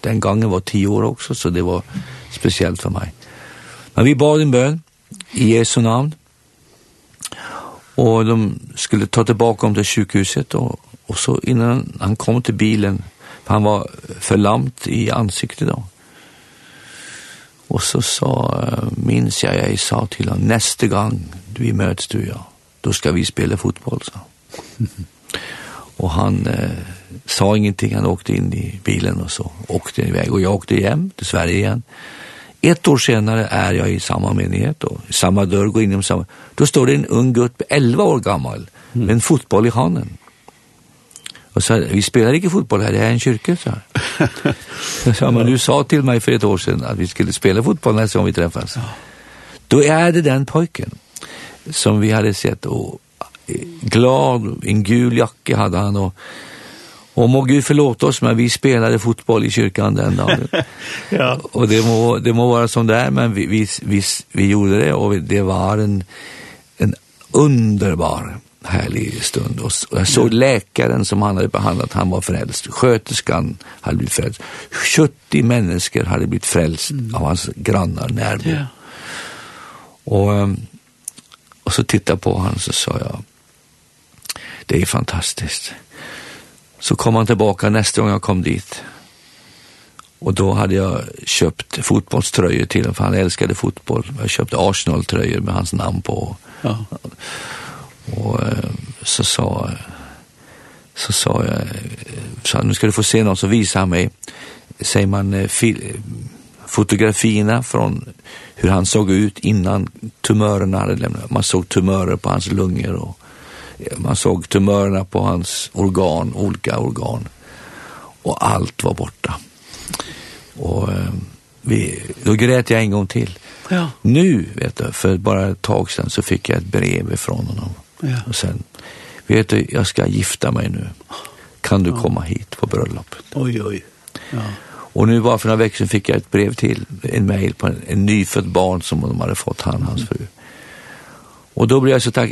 den gången var tio år också, så det var speciellt för mig. Men vi bad en bön i Jesu namn. Och de skulle ta tillbaka om till sjukhuset och, och så innan han kom till bilen, för han var förlamt i ansiktet då. Och så sa, minns jag, jag sa till honom, nästa gång vi möts du ja. Då ska vi spela fotboll så. och han eh, sa ingenting, han åkte in i bilen och så åkte iväg. Och jag åkte hem till Sverige igen. Ett år senare är jag i samma menighet och i samma dörr går in i samma. Då står det en ung gutt, 11 år gammal, mm. med en fotboll i handen. Och så vi spelar inte fotboll här, det är en kyrka så. så men du sa till mig för ett år sedan att vi skulle spela fotboll nästa gång vi träffas. Då är det den pojken som vi hade sett och glad, en gul jacka hade han och Och må Gud förlåta oss men vi spelade fotboll i kyrkan den dagen. ja. Och det må det må vara som det är men vi vi vi, vi gjorde det och det var en en underbar härlig stund och jag såg läkaren som han hade behandlat han var frälst sköterskan hade blivit frälst 70 människor hade blivit frälst mm. av hans grannar närbo. Ja. Och Och så tittade på han så sa jag, det är fantastiskt. Så kom han tillbaka nästa gång jag kom dit. Och då hade jag köpt fotbollströjor till honom, för han älskade fotboll. Jag köpte Arsenal-tröjor med hans namn på. Ja. Och så sa så sa jag, så nu ska du få se någon, så visa han mig. Säger man, fil, fotografierna från hur han såg ut innan tumörerna hade lämnat. Man såg tumörer på hans lungor och man såg tumörerna på hans organ, olika organ. Och allt var borta. Och vi, då grät jag en gång till. Ja. Nu, vet du, för bara ett tag sedan så fick jag ett brev ifrån honom. Ja. Och sen, vet du, jag ska gifta mig nu. Kan du ja. komma hit på bröllopet? Oj, oj. Ja. Och nu bara för några veckor sedan fick jag ett brev till, en mail på en, en nyfödd barn som de hade fått, han och hans fru. Och då blir jag så tack,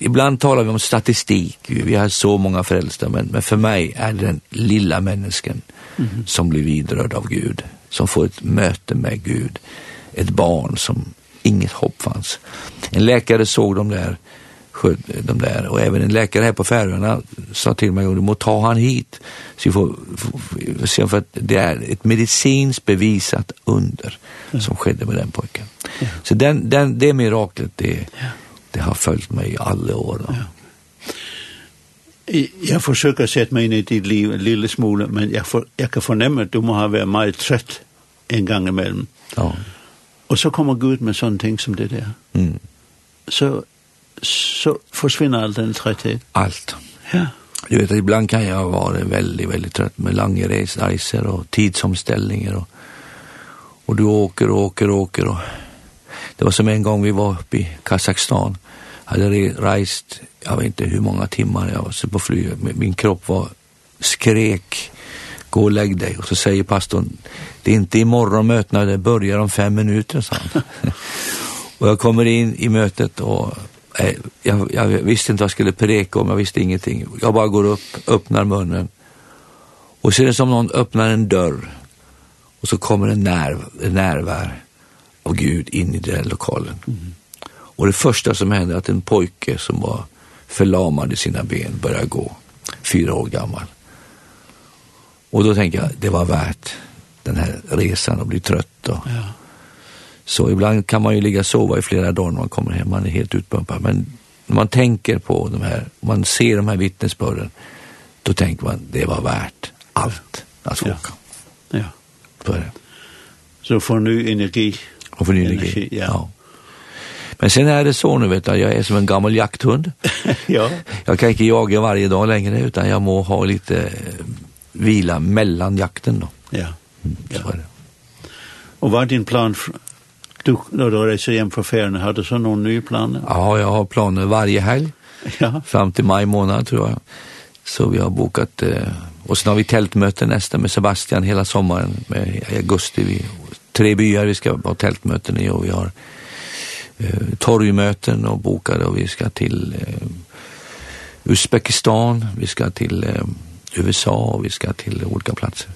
Ibland talar vi om statistik. Vi har så många frälsta, men, men för mig är det den lilla människan mm. som blir vidrörd av Gud. Som får ett möte med Gud. Ett barn som inget hopp fanns. En läkare såg dem där sköt de där och även en läkare här på Färöarna sa till mig att du måste ta han hit så vi får, får se för att det är ett medicinskt bevisat under ja. som skedde med den pojken. Ja. Så den, den, det miraklet det, ja. det har följt mig i alla år. Då. Ja. Jag försöker sätta mig in i ditt liv en lille smule men jag, for, jag kan förnämma att du må ha varit mycket trött en gång emellan. Ja. Och så kommer Gud med sånne ting som det der. Mm. Så så försvinner all den trøtthet? Allt. Ja. Du vet, ibland kan jag vara väldigt, väldigt trött med långa resor och tidsomställningar. Och, och du åker och åker och åker. Och... Det var som en gång vi var uppe i Kazakstan. Jag hade reist, jag vet inte hur många timmar jag var på flyget. Min kropp var skrek gå och lägg dig. Och så säger pastorn, det är inte imorgon mötena, det börjar om fem minuter, sa han. och jag kommer in i mötet och jag, jag visste inte vad jag skulle preka om, jag visste ingenting. Jag bara går upp, öppnar munnen. Och ser det som någon öppnar en dörr. Och så kommer en nerv, en närvar av Gud in i den här lokalen. Mm. Och det första som hände är att en pojke som var förlamad i sina ben började gå, fyra år gammal. Och då tänker jag, det var värt den här resan och bli trött. Och, ja Så ibland kan man ju ligga och sova i flera dagar när man kommer hem, man är helt utpumpad. Men när man tänker på de här, man ser de här vittnesbörden, då tänker man, det var värt allt att få ja. åka. Ja. Så är det. Så får nu energi. Och får ny energi, energi ja. ja. Men sen är det så nu vet jag, jag är som en gammal jakthund. ja. Jag kan inte jaga varje dag längre utan jag må ha lite vila mellan jakten då. Ja. Mm, så ja. är det. Och vad är din plan Du, när du reiser hjem från ferien, har du så någon ny plan? Ja, jag har planer varje helg. Ja. Fram till maj månad tror jag. Så vi har bokat, eh, och sen har vi tältmöte nästa med Sebastian hela sommaren. Med, I augusti, vi, tre byar vi ska ha tältmöten i och vi har eh, torgmöten och bokade och vi ska till eh, Uzbekistan, vi ska till eh, USA och vi ska till olika platser.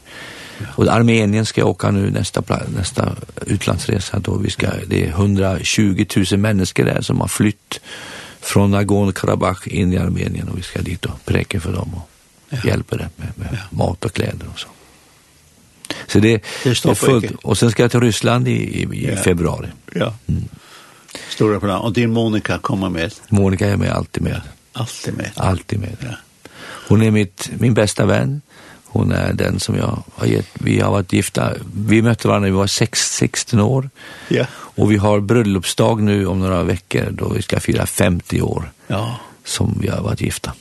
Och Armenien ska åka nu nästa nästa utlandsresa då vi ska det är 120 000 människor där som har flytt från Nagorno-Karabach in i Armenien och vi ska dit och präka för dem och ja. hjälpa dem med, med ja. mat och kläder och så. Så det, det är fullt. Icke. Och sen ska jag till Ryssland i, i, i ja. februari. Ja. Mm. Stora plan. Och din Monica kommer med? Monica är med, alltid med. Alltid med? Alltid med. Ja. Hon är mitt, min bästa vän. Hon är den som jag har gett. Vi har varit gifta. Vi mötte varandra när vi var 6, 16 år. Ja. Och vi har bröllopsdag nu om några veckor då vi ska fira 50 år. Ja. Som vi har varit gifta.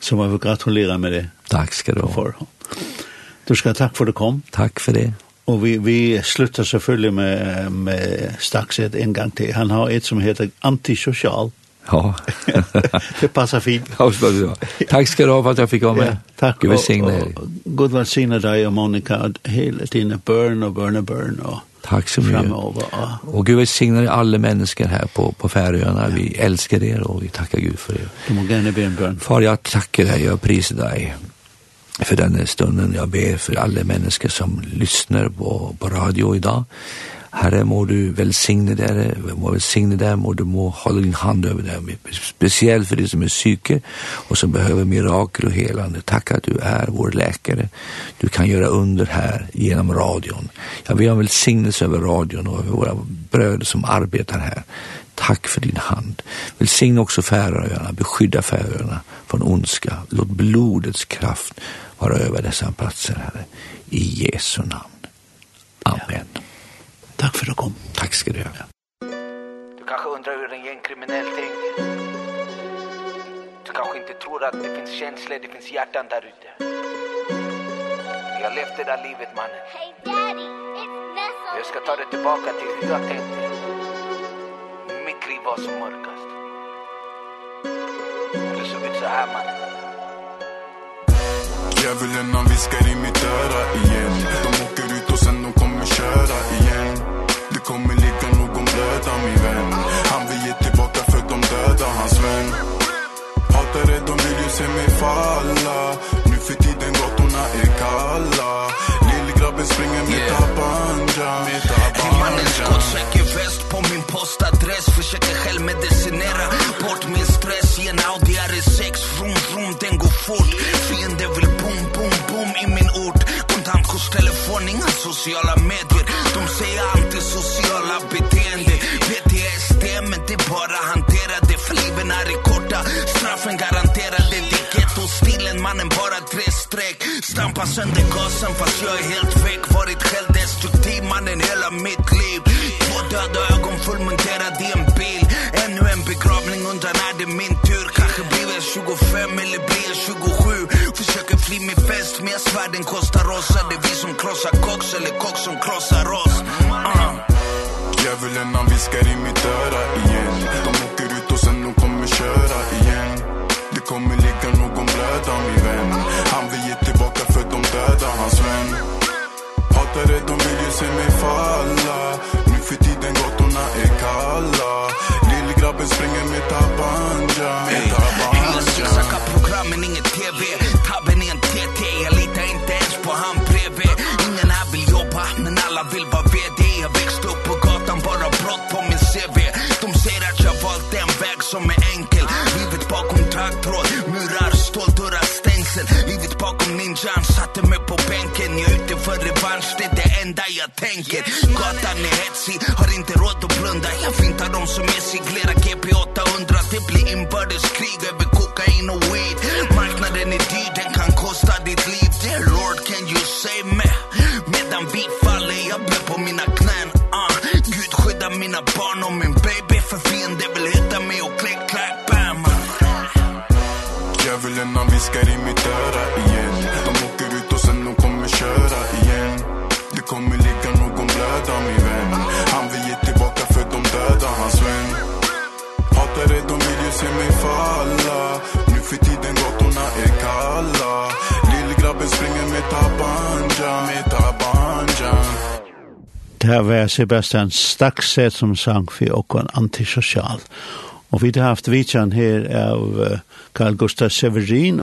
Så man vill gratulera med det. Tack ska du ha. För. Du ska tack för att du kom. Tack för det. Och vi vi slutar selvfølgelig med med Staxet en gång till. Han har ett som heter antisocial. Ja. det passar fint. Ja, Tack ska du ha för att jag fick vara med. Ja, tack. Gud välsigna dig. Gud välsigna dig och Monica hela tiden burn och burn och burn och Tack så mycket. Framöver. Och Gud välsigna dig alla människor här på, på Färöarna. Ja. Vi älskar er och vi tackar Gud för er. Du må gärna be en bön. Far, jag tackar dig och prisar dig för den stunden jag ber för alla människor som lyssnar på, på radio idag Herre, må du velsigne dere, må velsigne dem, må du må holde din hand over dem, spesielt for de som er syke, og som behøver mirakel og helande. Takk at du er vår läkare. Du kan göra under här genom radion. Jag vill ha välsignelse över radion och över våra bröder som arbetar här. Tack för din hand. Välsigna också Färöarna, beskydda Färöarna från ondska. Låt blodets kraft vara över dessa platser, Herre. I Jesu namn. Amen. Ja. Takk for du kom. Takk skal du ha. Ja. Du kanskje undrar hur en gängkriminell ting. Du kanske inte tror att det finns känslor, det finns hjärtan där ute. Vi har levt det där livet, mannen. Hey daddy, it's Nessa. Jag ska ta det tillbaka till hur jag tänkte. Mitt liv var som mörkast. Det såg ut så här, mannen. Djävulen han viskar i mitt öra igen falla. Nu för tiden gatorna är kalla. Lillgrabben springer med yeah. tabanja. Med tabanja. En man är väst på min postadress. Försöker själv medicinera bort min stress. I en Audi R6 Vroom vroom den går fort. Fiende vill boom boom boom i min ort. Kontantkort telefon inga sociala medier. Stampa sönder gasen fast jag är helt väck Varit självdestruktiv mannen hela mitt liv. Två döda ögon fullmonterad i en bil. Ännu en begravning undrar när det är min tur. Kanske blir jag 25 eller blir jag 27 Försöker fly min fest men jag svär den kostar oss. Är det vi som krossar koks eller koks som krossar oss? Uh. Djävulen han viskar i mitt öra igen. De åker ut och sen de kommer köra igen. Det kommer ligga någon blöd av min vän hans vän. Hatar det, de vill ju se mig falla. Nu för tiden gatorna är kalla. Lillgrabben springer med tabanja. Med tabanja. Hela söksaka programmen, inget tv Tabben är en TT, jag litar inte ens på han bredvid Ingen här vill jobba, men alla vill vara vd Jag växte upp på gatan, bara brott på min CV De säger att jag valt en väg som är enkel. Livet bakom taggtråd, murar, ståldörrar, stängsel. Livet bakom ninjan satte mig på tänker. Gatan är hetsig, har inte det var Sebastian Staxet som sang for åkken antisocial. Og vi har haft vidtjen her av Carl Gustaf Severin